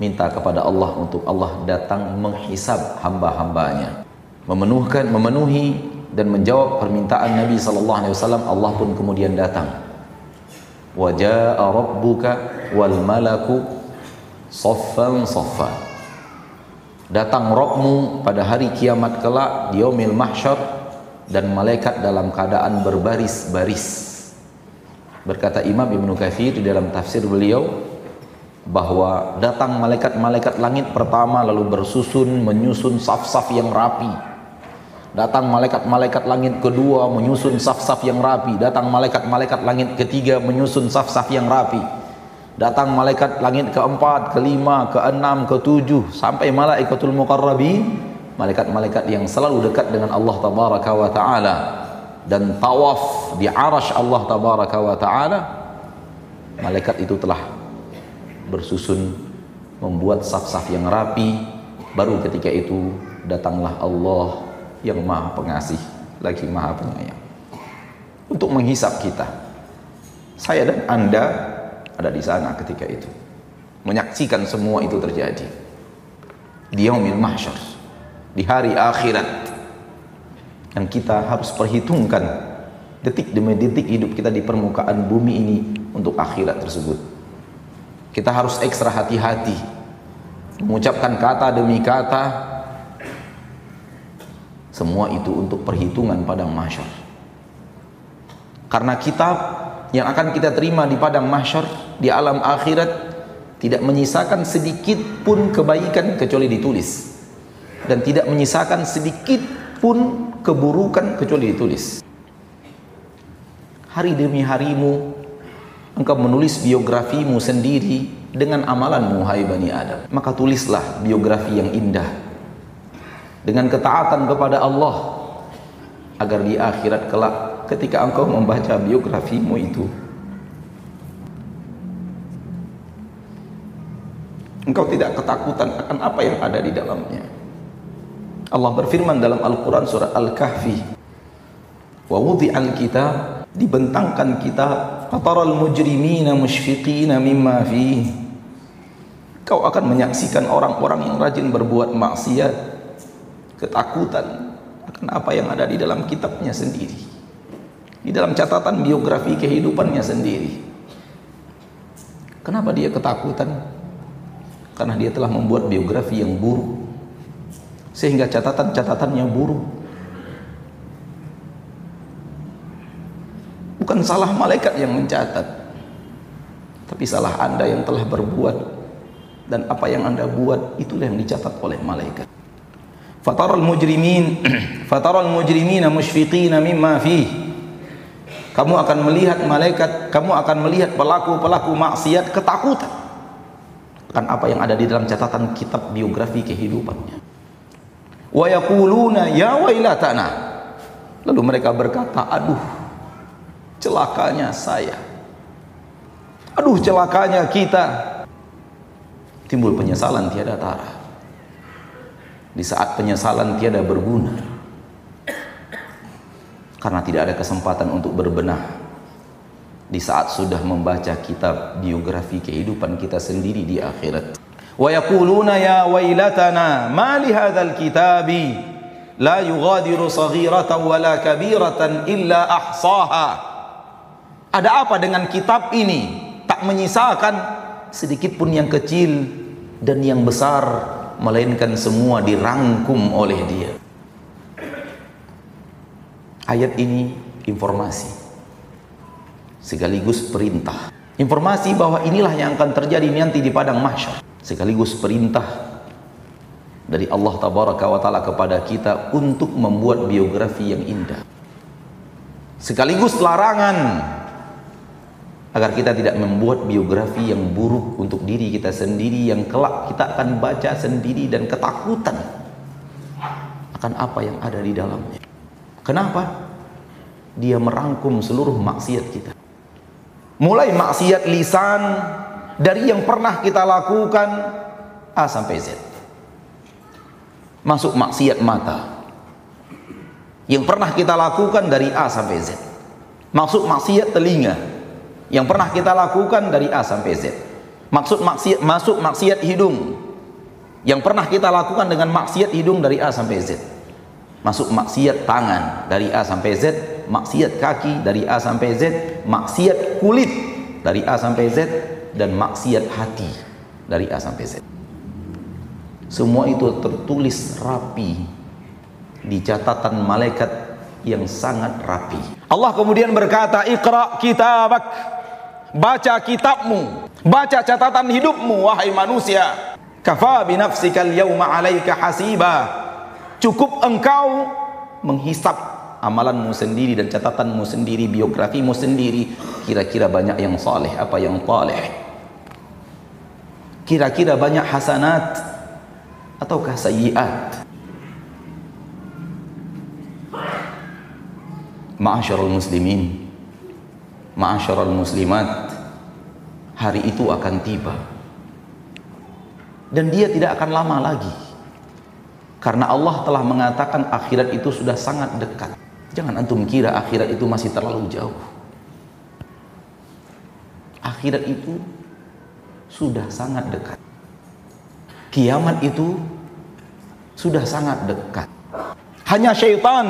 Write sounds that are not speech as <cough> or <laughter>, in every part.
minta kepada Allah untuk Allah datang menghisab hamba-hambanya. Memenuhkan memenuhi dan menjawab permintaan Nabi sallallahu alaihi wasallam Allah pun kemudian datang. Wa jaa rabbuka wal malaku saffan saffa datang Rabbmu pada hari kiamat kelak di yaumil mahsyar dan malaikat dalam keadaan berbaris-baris. Berkata Imam Ibnu Katsir di dalam tafsir beliau bahwa datang malaikat-malaikat langit pertama lalu bersusun menyusun saf-saf yang rapi Datang malaikat-malaikat langit kedua menyusun saf-saf yang rapi. Datang malaikat-malaikat langit ketiga menyusun saf-saf yang rapi. Datang malaikat langit keempat, kelima, keenam, ketujuh sampai malaikatul muqarrabin, malaikat-malaikat yang selalu dekat dengan Allah tabaraka wa taala dan tawaf di arash Allah tabaraka wa taala. Malaikat itu telah bersusun membuat saf-saf yang rapi. Baru ketika itu datanglah Allah yang maha pengasih lagi maha penyayang. Untuk menghisap kita saya dan anda ada di sana ketika itu. Menyaksikan semua itu terjadi. Di yaumil mahsyar di hari akhirat yang kita harus perhitungkan detik demi detik hidup kita di permukaan bumi ini untuk akhirat tersebut kita harus ekstra hati-hati mengucapkan kata demi kata semua itu untuk perhitungan padang mahsyar. Karena kitab yang akan kita terima di padang mahsyar di alam akhirat tidak menyisakan sedikit pun kebaikan kecuali ditulis dan tidak menyisakan sedikit pun keburukan kecuali ditulis. Hari demi harimu engkau menulis biografimu sendiri dengan amalanmu hai bani Adam. Maka tulislah biografi yang indah dengan ketaatan kepada Allah agar di akhirat kelak ketika engkau membaca biografimu itu engkau tidak ketakutan akan apa yang ada di dalamnya Allah berfirman dalam Al-Quran surah Al-Kahfi wa wudi'al kitab dibentangkan kitab fataral mujrimina mushfiqina mimma fih. Kau akan menyaksikan orang-orang yang rajin berbuat maksiat. Ketakutan akan apa yang ada di dalam kitabnya sendiri. Di dalam catatan biografi kehidupannya sendiri. Kenapa dia ketakutan? Karena dia telah membuat biografi yang buruk. Sehingga catatan-catatannya buruk bukan salah malaikat yang mencatat tapi salah anda yang telah berbuat. Dan apa yang anda buat itulah yang dicatat oleh malaikat. Fataral mujrimin <clears throat> fataral mujrimina musyfiqina mimma fih. Kamu akan melihat malaikat kamu akan melihat pelaku-pelaku maksiat ketakutan akan apa yang ada di dalam catatan kitab biografi kehidupannya. Wa yaquluna ya wailatana. Lalu mereka berkata aduh celakanya saya. Aduh celakanya kita. Timbul penyesalan tiada tara. Di saat penyesalan tiada berguna. Karena tidak ada kesempatan untuk berbenah. Di saat sudah membaca kitab biografi kehidupan kita sendiri di akhirat. Wa yaquluna ya wailatana ma li hadzal kitabi? La yughadiru saghiratan wala kabiratan illa ada apa dengan kitab ini? Tak menyisakan. Sedikit pun yang kecil dan yang besar melainkan semua dirangkum oleh dia. Ayat ini informasi. Sekaligus perintah. Informasi bahwa inilah yang akan terjadi nanti di padang mahsyar. Sekaligus perintah dari Allah tabaraka wa taala kepada kita untuk membuat biografi yang indah. Sekaligus larangan agar kita tidak membuat biografi yang buruk untuk diri kita sendiri yang kelak kita akan baca sendiri dan ketakutan akan apa yang ada di dalamnya. Kenapa? Dia merangkum seluruh maksiat kita. Mulai maksiat lisan dari yang pernah kita lakukan A sampai Z. Masuk maksiat mata. Yang pernah kita lakukan dari A sampai Z. Masuk maksiat telinga yang pernah kita lakukan dari A sampai Z. Maksud maksiat masuk maksiat hidung. Yang pernah kita lakukan dengan maksiat hidung dari A sampai Z. Masuk maksiat tangan dari A sampai Z, maksiat kaki dari A sampai Z, maksiat kulit dari A sampai Z dan maksiat hati dari A sampai Z. Semua itu tertulis rapi di catatan malaikat yang sangat rapi. Allah kemudian berkata, "Iqra kitabak." Baca kitabmu, baca catatan hidupmu wahai manusia. Kafa bi nafsikal yawma 'alaika hasiba. Cukup engkau menghisap amalanmu sendiri dan catatanmu sendiri, biografimu sendiri. Kira-kira banyak yang saleh apa yang taleh? Kira-kira banyak hasanat ataukah sayyiat? Ma'asyarul muslimin Ma'asyarul muslimat Hari itu akan tiba. Dan dia tidak akan lama lagi. Karena Allah telah mengatakan akhirat itu sudah sangat dekat. Jangan antum kira akhirat itu masih terlalu jauh. Akhirat itu sudah sangat dekat. Kiamat itu sudah sangat dekat. Hanya syaitan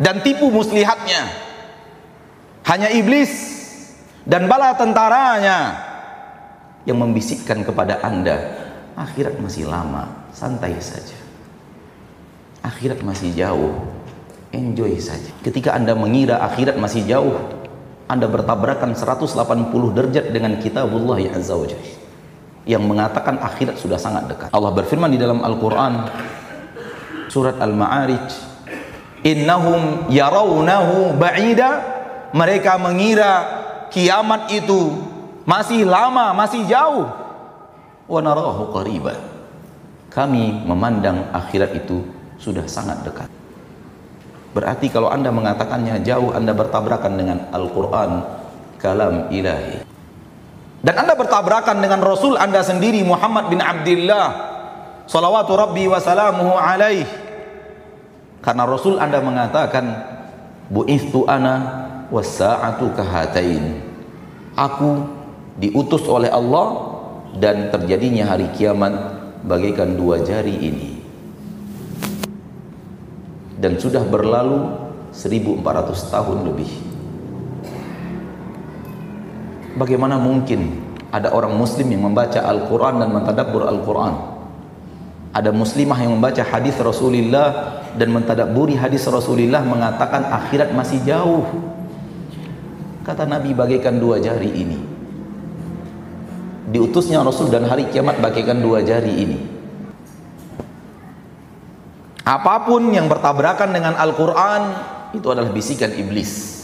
dan tipu muslihatnya. Hanya iblis dan bala tentaranya yang membisikkan kepada Anda, akhirat masih lama, santai saja. Akhirat masih jauh, enjoy saja. Ketika Anda mengira akhirat masih jauh, Anda bertabrakan 180 derajat dengan kitabullah ya azza wa yang mengatakan akhirat sudah sangat dekat. Allah berfirman di dalam Al-Qur'an surat Al-Ma'arij innahum yarawnahu ba'ida mereka mengira kiamat itu masih lama masih jauh. Wa narahu qariba kami memandang akhirat itu sudah sangat dekat. Berarti kalau anda mengatakannya jauh anda bertabrakan dengan Al-Quran kalam ilahi. Dan anda bertabrakan dengan Rasul anda sendiri Muhammad bin Abdullah salawatu rabbi wa salamuhu alaih. Karena Rasul Anda mengatakan bu'istu ana wasa'atu kahatain. Aku diutus oleh Allah dan terjadinya hari kiamat bagaikan dua jari ini. Dan sudah berlalu 1400 tahun lebih. Bagaimana mungkin ada orang muslim yang membaca Al-Quran dan mentadabbur Al-Quran? Ada muslimah yang membaca hadis Rasulullah dan mentadaburi hadis Rasulullah mengatakan akhirat masih jauh. Kata Nabi bagaikan dua jari ini. Diutusnya Rasul dan hari kiamat bagaikan dua jari ini. Apa pun yang bertabrakan dengan Al-Quran itu adalah bisikan iblis.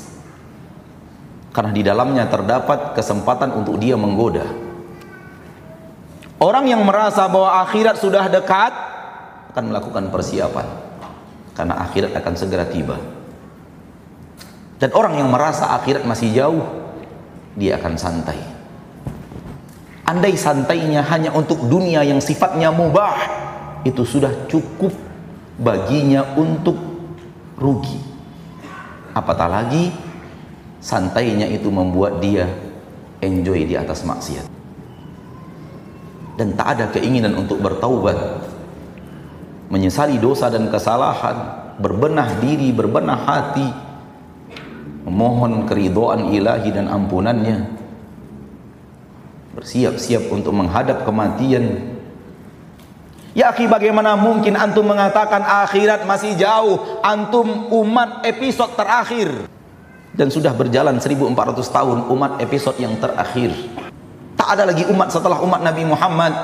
Karena di dalamnya terdapat kesempatan untuk dia menggoda. Orang yang merasa bahwa akhirat sudah dekat akan melakukan persiapan karena akhirat akan segera tiba. Dan orang yang merasa akhirat masih jauh, dia akan santai. Andai santainya hanya untuk dunia yang sifatnya mubah, itu sudah cukup baginya untuk rugi. Apatah lagi santainya itu membuat dia enjoy di atas maksiat. Dan tak ada keinginan untuk bertaubat menyesali dosa dan kesalahan, berbenah diri, berbenah hati, memohon keridhaan ilahi dan ampunannya, bersiap-siap untuk menghadap kematian. Ya akhi bagaimana mungkin antum mengatakan akhirat masih jauh, antum umat episode terakhir dan sudah berjalan 1400 tahun umat episode yang terakhir. Tak ada lagi umat setelah umat Nabi Muhammad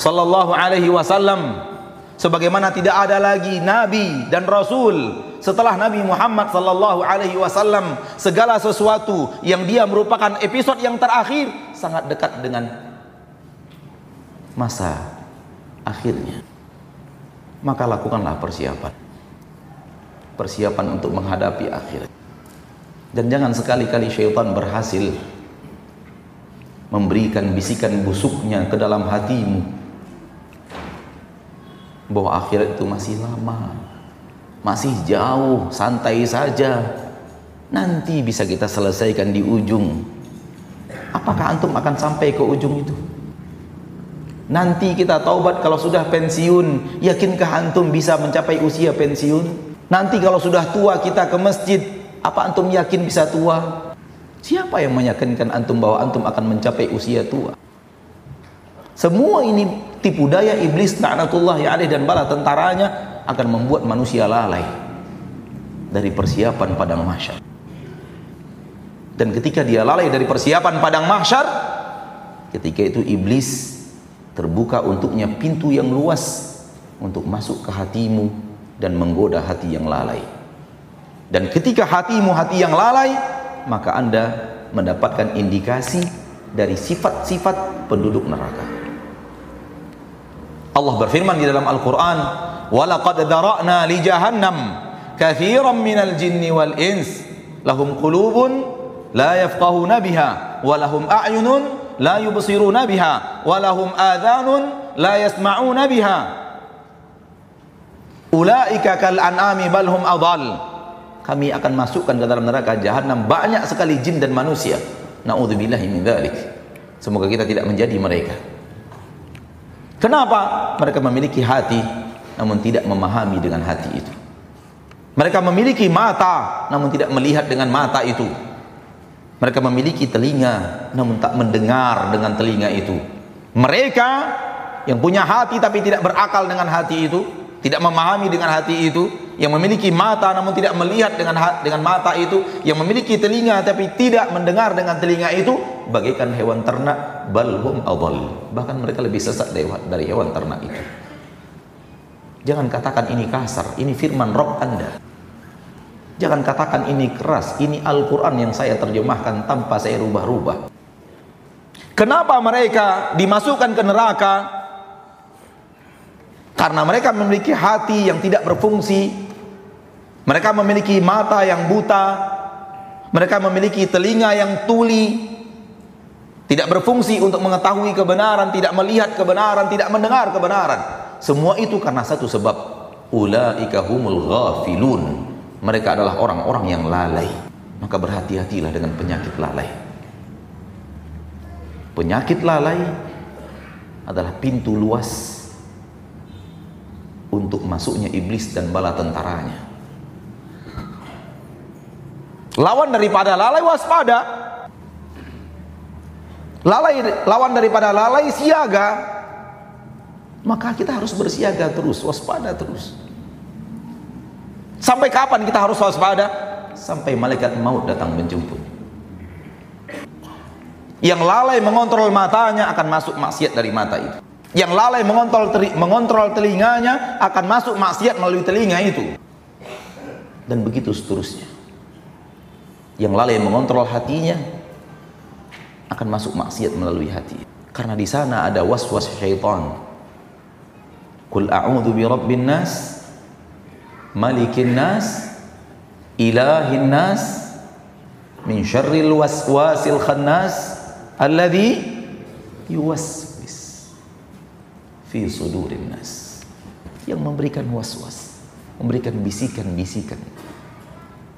sallallahu alaihi wasallam sebagaimana tidak ada lagi nabi dan rasul setelah Nabi Muhammad sallallahu alaihi wasallam segala sesuatu yang dia merupakan episode yang terakhir sangat dekat dengan masa akhirnya. Maka lakukanlah persiapan. Persiapan untuk menghadapi akhirat dan jangan sekali-kali syaitan berhasil memberikan bisikan busuknya ke dalam hatimu. Bahwa akhirat itu masih lama, masih jauh, santai saja. Nanti bisa kita selesaikan di ujung. Apakah antum akan sampai ke ujung itu? Nanti kita taubat kalau sudah pensiun, yakinkah antum bisa mencapai usia pensiun? Nanti kalau sudah tua kita ke masjid, apa antum yakin bisa tua? Siapa yang meyakinkan antum bahwa antum akan mencapai usia tua? Semua ini tipu daya iblis laknatullah alaih dan bala tentaranya akan membuat manusia lalai dari persiapan padang mahsyar. Dan ketika dia lalai dari persiapan padang mahsyar, ketika itu iblis terbuka untuknya pintu yang luas untuk masuk ke hatimu dan menggoda hati yang lalai. Dan ketika hatimu hati yang lalai, maka Anda mendapatkan indikasi dari sifat-sifat penduduk neraka. Allah berfirman di dalam Al-Qur'an, "Walaqad dara'na li jahannam katsiran minal jinni wal ins. Lahum qulubun la yafqahuna biha wa lahum a'yunun la yubsiruna biha walahum adhanun la yasma'una biha. Ulaika kal an'ami bal hum adall. Kami akan masukkan ke dalam neraka jahanam banyak sekali jin dan manusia. Naudzubillahi min dzalik semoga kita tidak menjadi mereka. Kenapa? Mereka memiliki hati namun tidak memahami dengan hati itu mereka memiliki mata namun tidak melihat dengan mata itu mereka memiliki telinga namun tak mendengar dengan telinga itu. Mereka yang punya hati tapi tidak berakal dengan hati itu, tidak memahami dengan hati itu, yang memiliki mata namun tidak melihat dengan dengan mata itu, yang memiliki telinga tapi tidak mendengar dengan telinga itu, bagaikan hewan ternak balhum adall. Bahkan mereka lebih sesat dari hewan ternak itu. Jangan katakan ini kasar, ini firman Rob Anda. Jangan katakan ini keras, ini Al-Quran yang saya terjemahkan tanpa saya rubah-rubah. Kenapa mereka dimasukkan ke neraka? Karena mereka memiliki hati yang tidak berfungsi. Mereka memiliki mata yang buta. Mereka memiliki telinga yang tuli. Tidak berfungsi untuk mengetahui kebenaran, tidak melihat kebenaran, tidak mendengar kebenaran. Semua itu karena satu sebab. Ulaika humul ghafilun. Mereka adalah orang-orang yang lalai. Maka berhati-hatilah dengan penyakit lalai. Penyakit lalai adalah pintu luas untuk masuknya iblis dan bala tentaranya. Lawan daripada lalai waspada. Lalai lawan daripada lalai siaga maka kita harus bersiaga terus waspada terus Sampai kapan kita harus waspada? Sampai malaikat maut datang menjemput. Yang lalai mengontrol matanya akan masuk maksiat dari mata itu. Yang lalai mengontrol mengontrol telinganya akan masuk maksiat melalui telinga itu. Dan begitu seterusnya. Yang lalai mengontrol hatinya akan masuk maksiat melalui hati. Karena di sana ada waswas syaitan. Kul a'udzu bi rabbin nas malikin nas ilahin nas min syarril waswasil khannas alladhi yuwaswis fi sudurin nas. Yang memberikan waswas memberikan bisikan-bisikan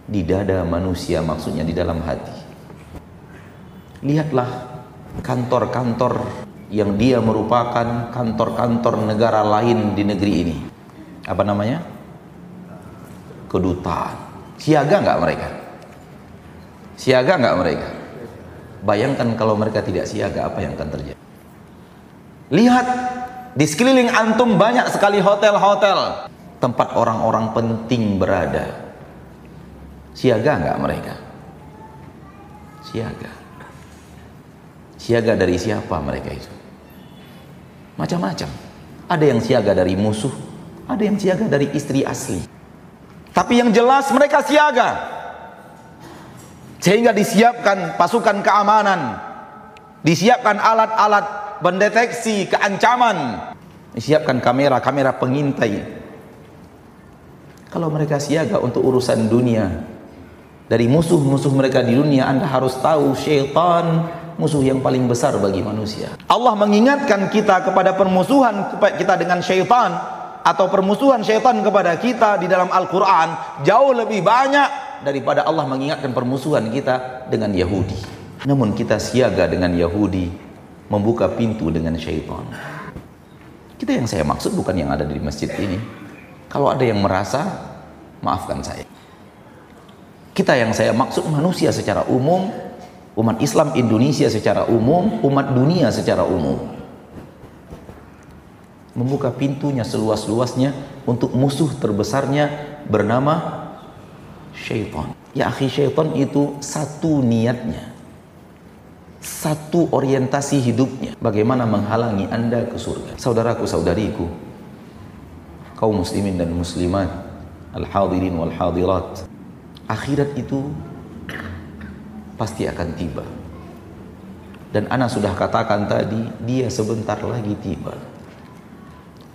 di dada manusia maksudnya di dalam hati. Lihatlah kantor-kantor yang dia merupakan kantor-kantor negara lain di negeri ini apa namanya kedutaan. Siaga nggak mereka? Siaga nggak mereka? Bayangkan kalau mereka tidak siaga, apa yang akan terjadi? Lihat di sekeliling antum banyak sekali hotel-hotel tempat orang-orang penting berada. Siaga nggak mereka? Siaga. Siaga dari siapa mereka itu? Macam-macam. Ada yang siaga dari musuh, ada yang siaga dari istri asli. Tapi yang jelas mereka siaga. Sehingga disiapkan pasukan keamanan. Disiapkan alat-alat mendeteksi keancaman. Disiapkan kamera-kamera pengintai. Kalau mereka siaga untuk urusan dunia, dari musuh-musuh mereka di dunia Anda harus tahu syaitan musuh yang paling besar bagi manusia. Allah mengingatkan kita kepada permusuhan kita dengan syaitan atau permusuhan syaitan kepada kita di dalam Al-Quran jauh lebih banyak daripada Allah mengingatkan permusuhan kita dengan Yahudi Namun kita siaga dengan Yahudi membuka pintu dengan syaitan. Kita yang saya maksud bukan yang ada di masjid ini. Kalau ada yang merasa, maafkan saya. Kita yang saya maksud manusia secara umum, umat Islam Indonesia secara umum, umat dunia secara umum. Membuka pintunya seluas-luasnya untuk musuh terbesarnya bernama syaitan. Ya akhi syaitan itu satu niatnya satu orientasi hidupnya bagaimana menghalangi anda ke surga saudaraku saudariku kaum muslimin dan muslimat al-hadirin wal hadirat akhirat itu pasti akan tiba. Dan ana sudah katakan tadi dia sebentar lagi tiba.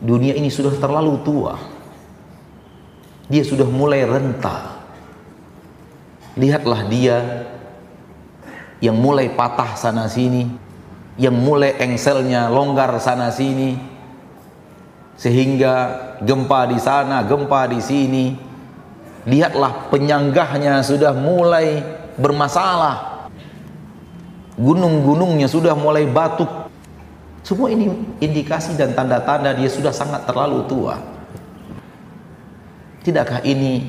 Dunia ini sudah terlalu tua. Dia sudah mulai renta. Lihatlah dia yang mulai patah sana sini, yang mulai engselnya longgar sana sini, sehingga gempa di sana, gempa di sini. Lihatlah penyanggahnya sudah mulai bermasalah. Gunung-gunungnya sudah mulai batuk. Semua ini indikasi dan tanda-tanda dia sudah sangat terlalu tua. Tidakkah ini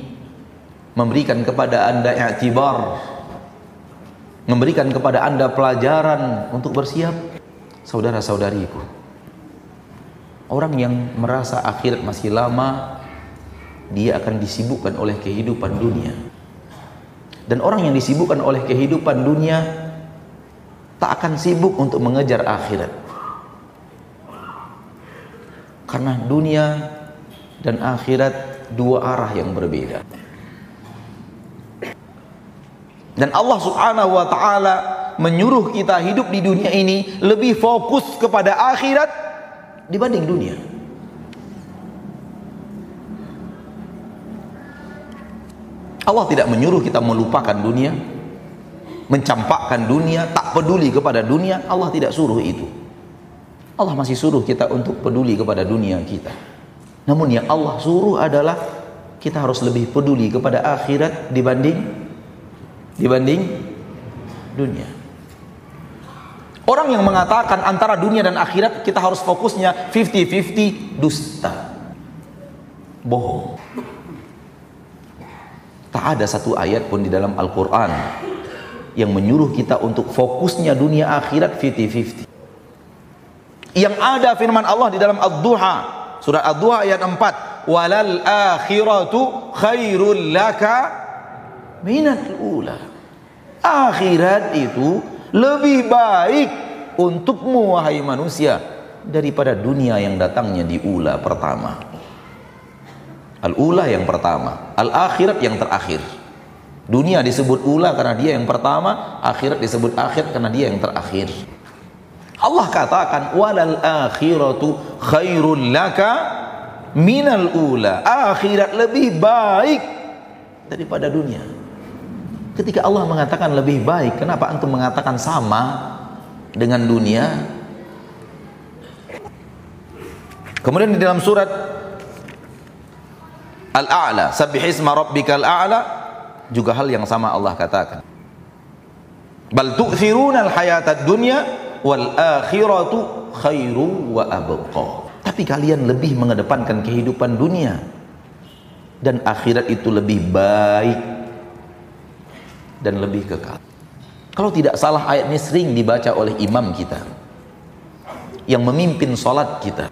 memberikan kepada Anda i'tibar memberikan kepada anda pelajaran untuk bersiap saudara-saudariku orang yang merasa akhirat masih lama dia akan disibukkan oleh kehidupan dunia dan orang yang disibukkan oleh kehidupan dunia tak akan sibuk untuk mengejar akhirat karena dunia dan akhirat dua arah yang berbeda Dan Allah Subhanahu wa taala menyuruh kita hidup di dunia ini lebih fokus kepada akhirat dibanding dunia. Allah tidak menyuruh kita melupakan dunia, mencampakkan dunia, tak peduli kepada dunia. Allah tidak suruh itu. Allah masih suruh kita untuk peduli kepada dunia kita. Namun yang Allah suruh adalah kita harus lebih peduli kepada akhirat dibanding dibanding dunia. Orang yang mengatakan antara dunia dan akhirat kita harus fokusnya 50-50 dusta. Bohong. Tak ada satu ayat pun di dalam Al-Quran yang menyuruh kita untuk fokusnya dunia akhirat 50-50. Yang ada firman Allah di dalam Ad-Duha, surat Ad-Duha ayat 4, "Walal akhiratu khairul laka minat ula. Akhirat itu lebih baik untukmu wahai manusia daripada dunia yang datangnya di ula pertama. Al-ula yang pertama, al-akhirat yang terakhir. Dunia disebut ula karena dia yang pertama, akhirat disebut akhir karena dia yang terakhir. Allah katakan walal akhiratu khairul laka minal ula. Akhirat lebih baik daripada dunia. Ketika Allah mengatakan lebih baik, kenapa antum mengatakan sama dengan dunia? Kemudian di dalam surat Al-A'la, Sabbihisma rabbikal a'la juga hal yang sama Allah katakan. Bal tu'thiruna al-hayata dunya wal akhiratu khairu wa abqa. Tapi kalian lebih mengedepankan kehidupan dunia dan akhirat itu lebih baik dan lebih kekal. Kalau tidak salah ayat ini sering dibaca oleh imam kita yang memimpin salat kita.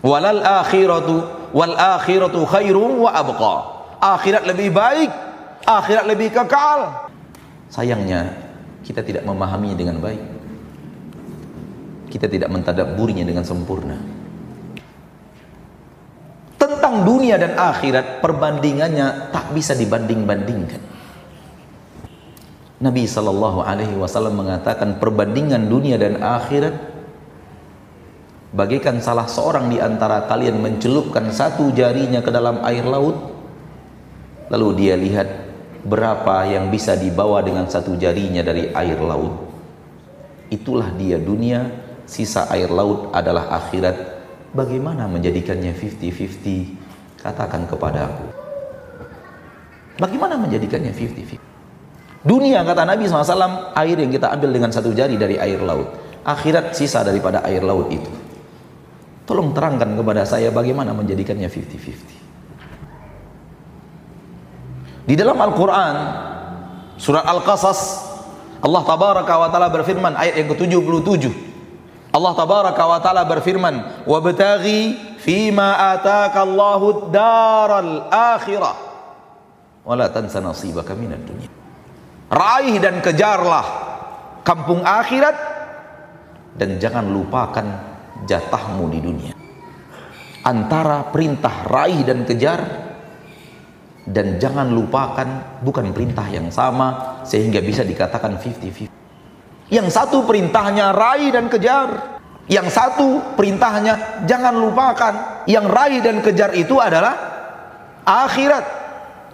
Walal akhiratu wal akhiratu khairum wa abqa. Akhirat lebih baik, akhirat lebih kekal. Sayangnya kita tidak memahaminya dengan baik. Kita tidak mentadabburinya dengan sempurna. Tentang dunia dan akhirat perbandingannya tak bisa dibanding-bandingkan. Nabi Shallallahu Alaihi Wasallam mengatakan perbandingan dunia dan akhirat bagaikan salah seorang di antara kalian mencelupkan satu jarinya ke dalam air laut lalu dia lihat berapa yang bisa dibawa dengan satu jarinya dari air laut. Itulah dia dunia sisa air laut adalah akhirat. Bagaimana menjadikannya 50-50 katakan kepada aku. Bagaimana menjadikannya 50-50 Dunia kata Nabi SAW air yang kita ambil dengan satu jari dari air laut. Akhirat sisa daripada air laut itu. Tolong terangkan kepada saya bagaimana menjadikannya 50-50. Di dalam Al-Quran, surat Al-Qasas, Allah Tabaraka wa Ta'ala berfirman ayat yang ke-77. Allah Tabaraka wa Ta'ala berfirman, "Wabtaghi fima ataka Allahu daral akhirah wa la tansa nasibaka minad dunya." Raih dan kejarlah kampung akhirat dan jangan lupakan jatahmu di dunia. Antara perintah raih dan kejar dan jangan lupakan bukan perintah yang sama sehingga bisa dikatakan 50-50. Yang satu perintahnya raih dan kejar, yang satu perintahnya jangan lupakan. Yang raih dan kejar itu adalah akhirat.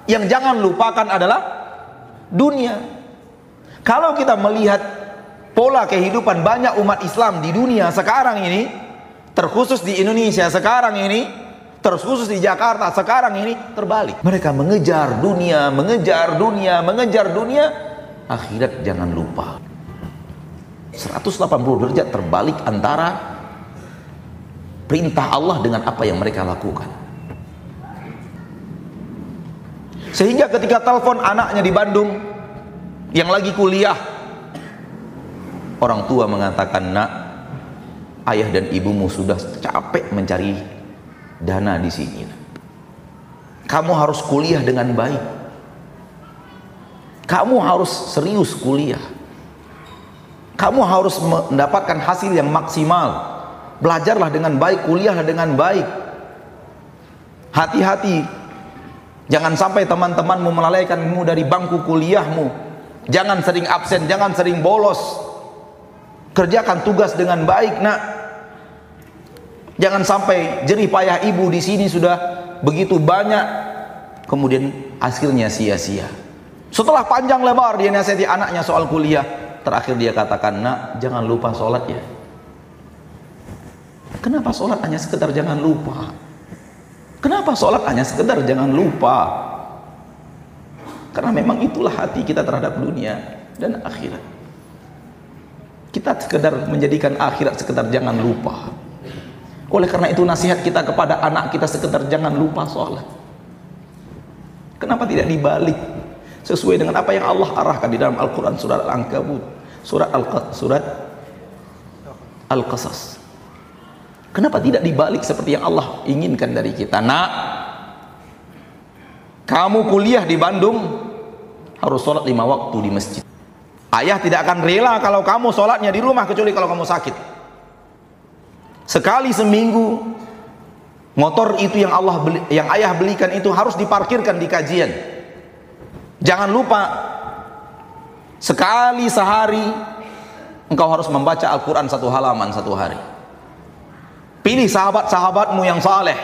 Yang jangan lupakan adalah dunia. Kalau kita melihat pola kehidupan banyak umat Islam di dunia sekarang ini, terkhusus di Indonesia sekarang ini, terkhusus di Jakarta sekarang ini terbalik. Mereka mengejar dunia, mengejar dunia, mengejar dunia, akhirat jangan lupa. 180 derajat terbalik antara perintah Allah dengan apa yang mereka lakukan. Sehingga ketika telepon anaknya di Bandung yang lagi kuliah, orang tua mengatakan, "Nak, ayah dan ibumu sudah capek mencari dana di sini. Kamu harus kuliah dengan baik. Kamu harus serius kuliah. Kamu harus mendapatkan hasil yang maksimal. Belajarlah dengan baik, kuliahlah dengan baik. Hati-hati Jangan sampai teman-temanmu melalaikanmu dari bangku kuliahmu. Jangan sering absen, jangan sering bolos. Kerjakan tugas dengan baik, Nak. Jangan sampai jerih payah ibu di sini sudah begitu banyak kemudian hasilnya sia-sia. Setelah panjang lebar dia nasihati anaknya soal kuliah, terakhir dia katakan, "Nak, jangan lupa sholat ya." Kenapa sholat hanya sekedar jangan lupa? Kenapa sholat hanya sekedar jangan lupa? Karena memang itulah hati kita terhadap dunia dan akhirat. Kita sekedar menjadikan akhirat sekedar jangan lupa. Oleh karena itu nasihat kita kepada anak kita sekedar jangan lupa sholat. Kenapa tidak dibalik? Sesuai dengan apa yang Allah arahkan di dalam Al-Quran surat Al-Ankabut. Surat Al-Surat Al-Qasas. Kenapa tidak dibalik seperti yang Allah inginkan dari kita? Nak, kamu kuliah di Bandung harus sholat lima waktu di masjid. Ayah tidak akan rela kalau kamu sholatnya di rumah kecuali kalau kamu sakit. Sekali seminggu motor itu yang Allah beli, yang ayah belikan itu harus diparkirkan di kajian. Jangan lupa sekali sehari engkau harus membaca Al-Quran satu halaman satu hari. Pilih sahabat-sahabatmu yang saleh.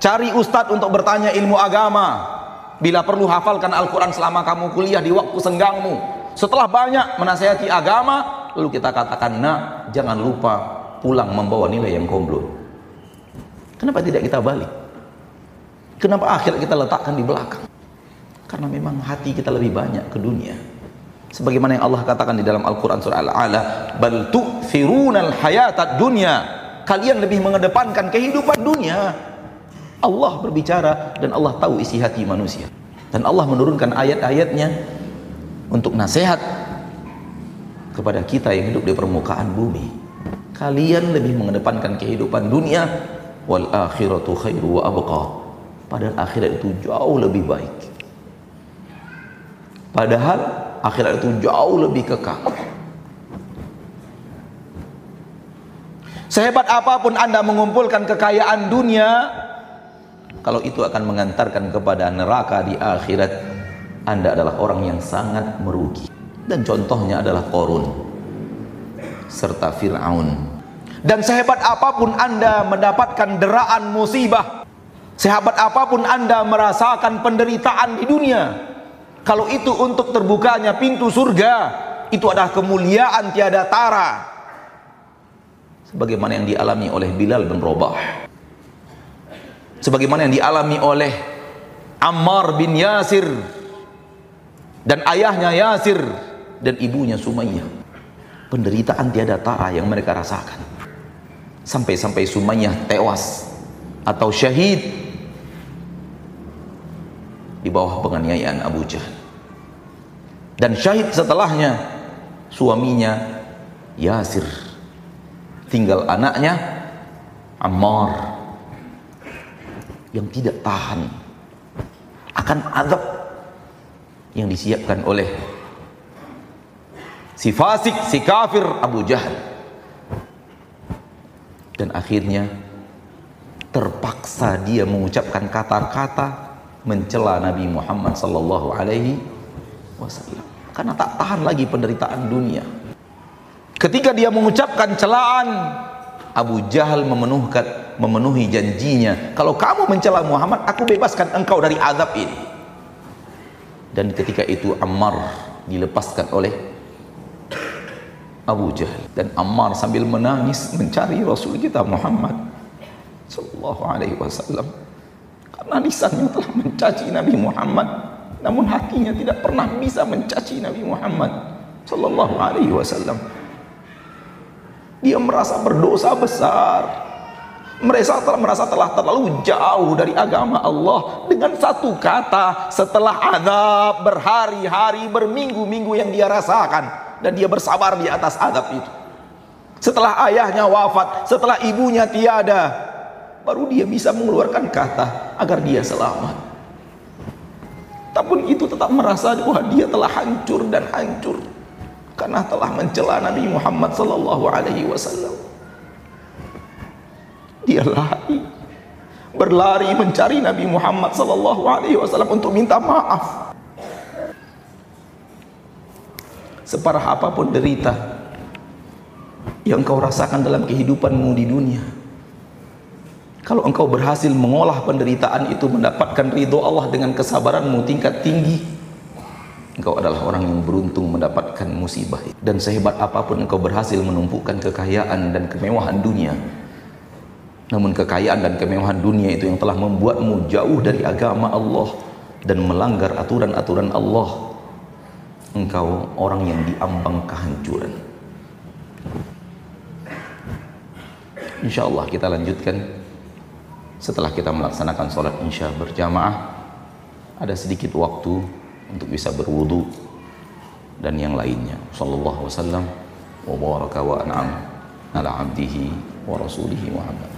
Cari ustadz untuk bertanya ilmu agama. Bila perlu hafalkan Al-Quran selama kamu kuliah di waktu senggangmu. Setelah banyak menasihati agama, lalu kita katakan, nah jangan lupa pulang membawa nilai yang komplot. Kenapa tidak kita balik? Kenapa akhir kita letakkan di belakang? Karena memang hati kita lebih banyak ke dunia. Sebagaimana yang Allah katakan di dalam Al-Quran surah Al-Ala, bal tu'thirunal hayatat dunya kalian lebih mengedepankan kehidupan dunia Allah berbicara dan Allah tahu isi hati manusia dan Allah menurunkan ayat-ayatnya untuk nasihat kepada kita yang hidup di permukaan bumi. Kalian lebih mengedepankan kehidupan dunia wal akhiratu khairu wa abqa. Padahal akhirat itu jauh lebih baik. Padahal akhirat itu jauh lebih kekal. Sehebat apa pun Anda mengumpulkan kekayaan dunia, kalau itu akan mengantarkan kepada neraka di akhirat, Anda adalah orang yang sangat merugi. Dan contohnya adalah Korun serta Fir'aun. Dan sehebat apa pun Anda mendapatkan deraan musibah, sehebat apa pun Anda merasakan penderitaan di dunia, kalau itu untuk terbukanya pintu surga, itu adalah kemuliaan tiada tara sebagaimana yang dialami oleh Bilal bin Rabah sebagaimana yang dialami oleh Ammar bin Yasir dan ayahnya Yasir dan ibunya Sumayyah. Penderitaan tiada tara yang mereka rasakan. Sampai-sampai Sumayyah tewas atau syahid di bawah penganiayaan Abu Jahal. Dan syahid setelahnya suaminya Yasir. Tinggal anaknya Ammar yang tidak tahan akan azab yang disiapkan oleh si fasik, si kafir Abu Jahal. Dan akhirnya terpaksa dia mengucapkan kata-kata mencela Nabi Muhammad sallallahu alaihi wasallam karena tak tahan lagi penderitaan dunia. Ketika dia mengucapkan celaan, Abu Jahal memenuhi janjinya, kalau kamu mencela Muhammad, aku bebaskan engkau dari azab ini. Dan ketika itu Ammar dilepaskan oleh Abu Jahal dan Ammar sambil menangis mencari Rasul kita Muhammad sallallahu alaihi wasallam. Karena lisannya telah mencaci Nabi Muhammad namun hatinya tidak pernah bisa mencaci Nabi Muhammad sallallahu alaihi wasallam. Dia merasa berdosa besar mereka telah merasa telah terlalu jauh dari agama Allah dengan satu kata setelah azab berhari-hari berminggu-minggu yang dia rasakan. Dan dia bersabar di atas azab itu. Setelah ayahnya wafat setelah ibunya tiada baru dia bisa mengeluarkan kata agar dia selamat. Tapi itu tetap merasa bahwa dia telah hancur dan hancur. Karena telah mencela Nabi Muhammad sallallahu alaihi wasallam. Dia lari berlari mencari Nabi Muhammad sallallahu alaihi wasallam untuk minta maaf. Separah apa pun derita yang kau rasakan dalam kehidupanmu di dunia, kalau engkau berhasil mengolah penderitaan itu mendapatkan ridho Allah dengan kesabaranmu tingkat tinggi, engkau adalah orang yang beruntung mendapatkan musibah dan sehebat apa pun engkau berhasil menumpukan kekayaan dan kemewahan dunia namun kekayaan dan kemewahan dunia itu yang telah membuatmu jauh dari agama Allah dan melanggar aturan-aturan Allah engkau orang yang diambang kehancuran insyaallah kita lanjutkan setelah kita melaksanakan sholat insya berjamaah ada sedikit waktu untuk bisa berwudu dan yang lainnya. Sallallahu wasallam wa baraka wa an'am ala abdihi wa rasulihi Muhammad.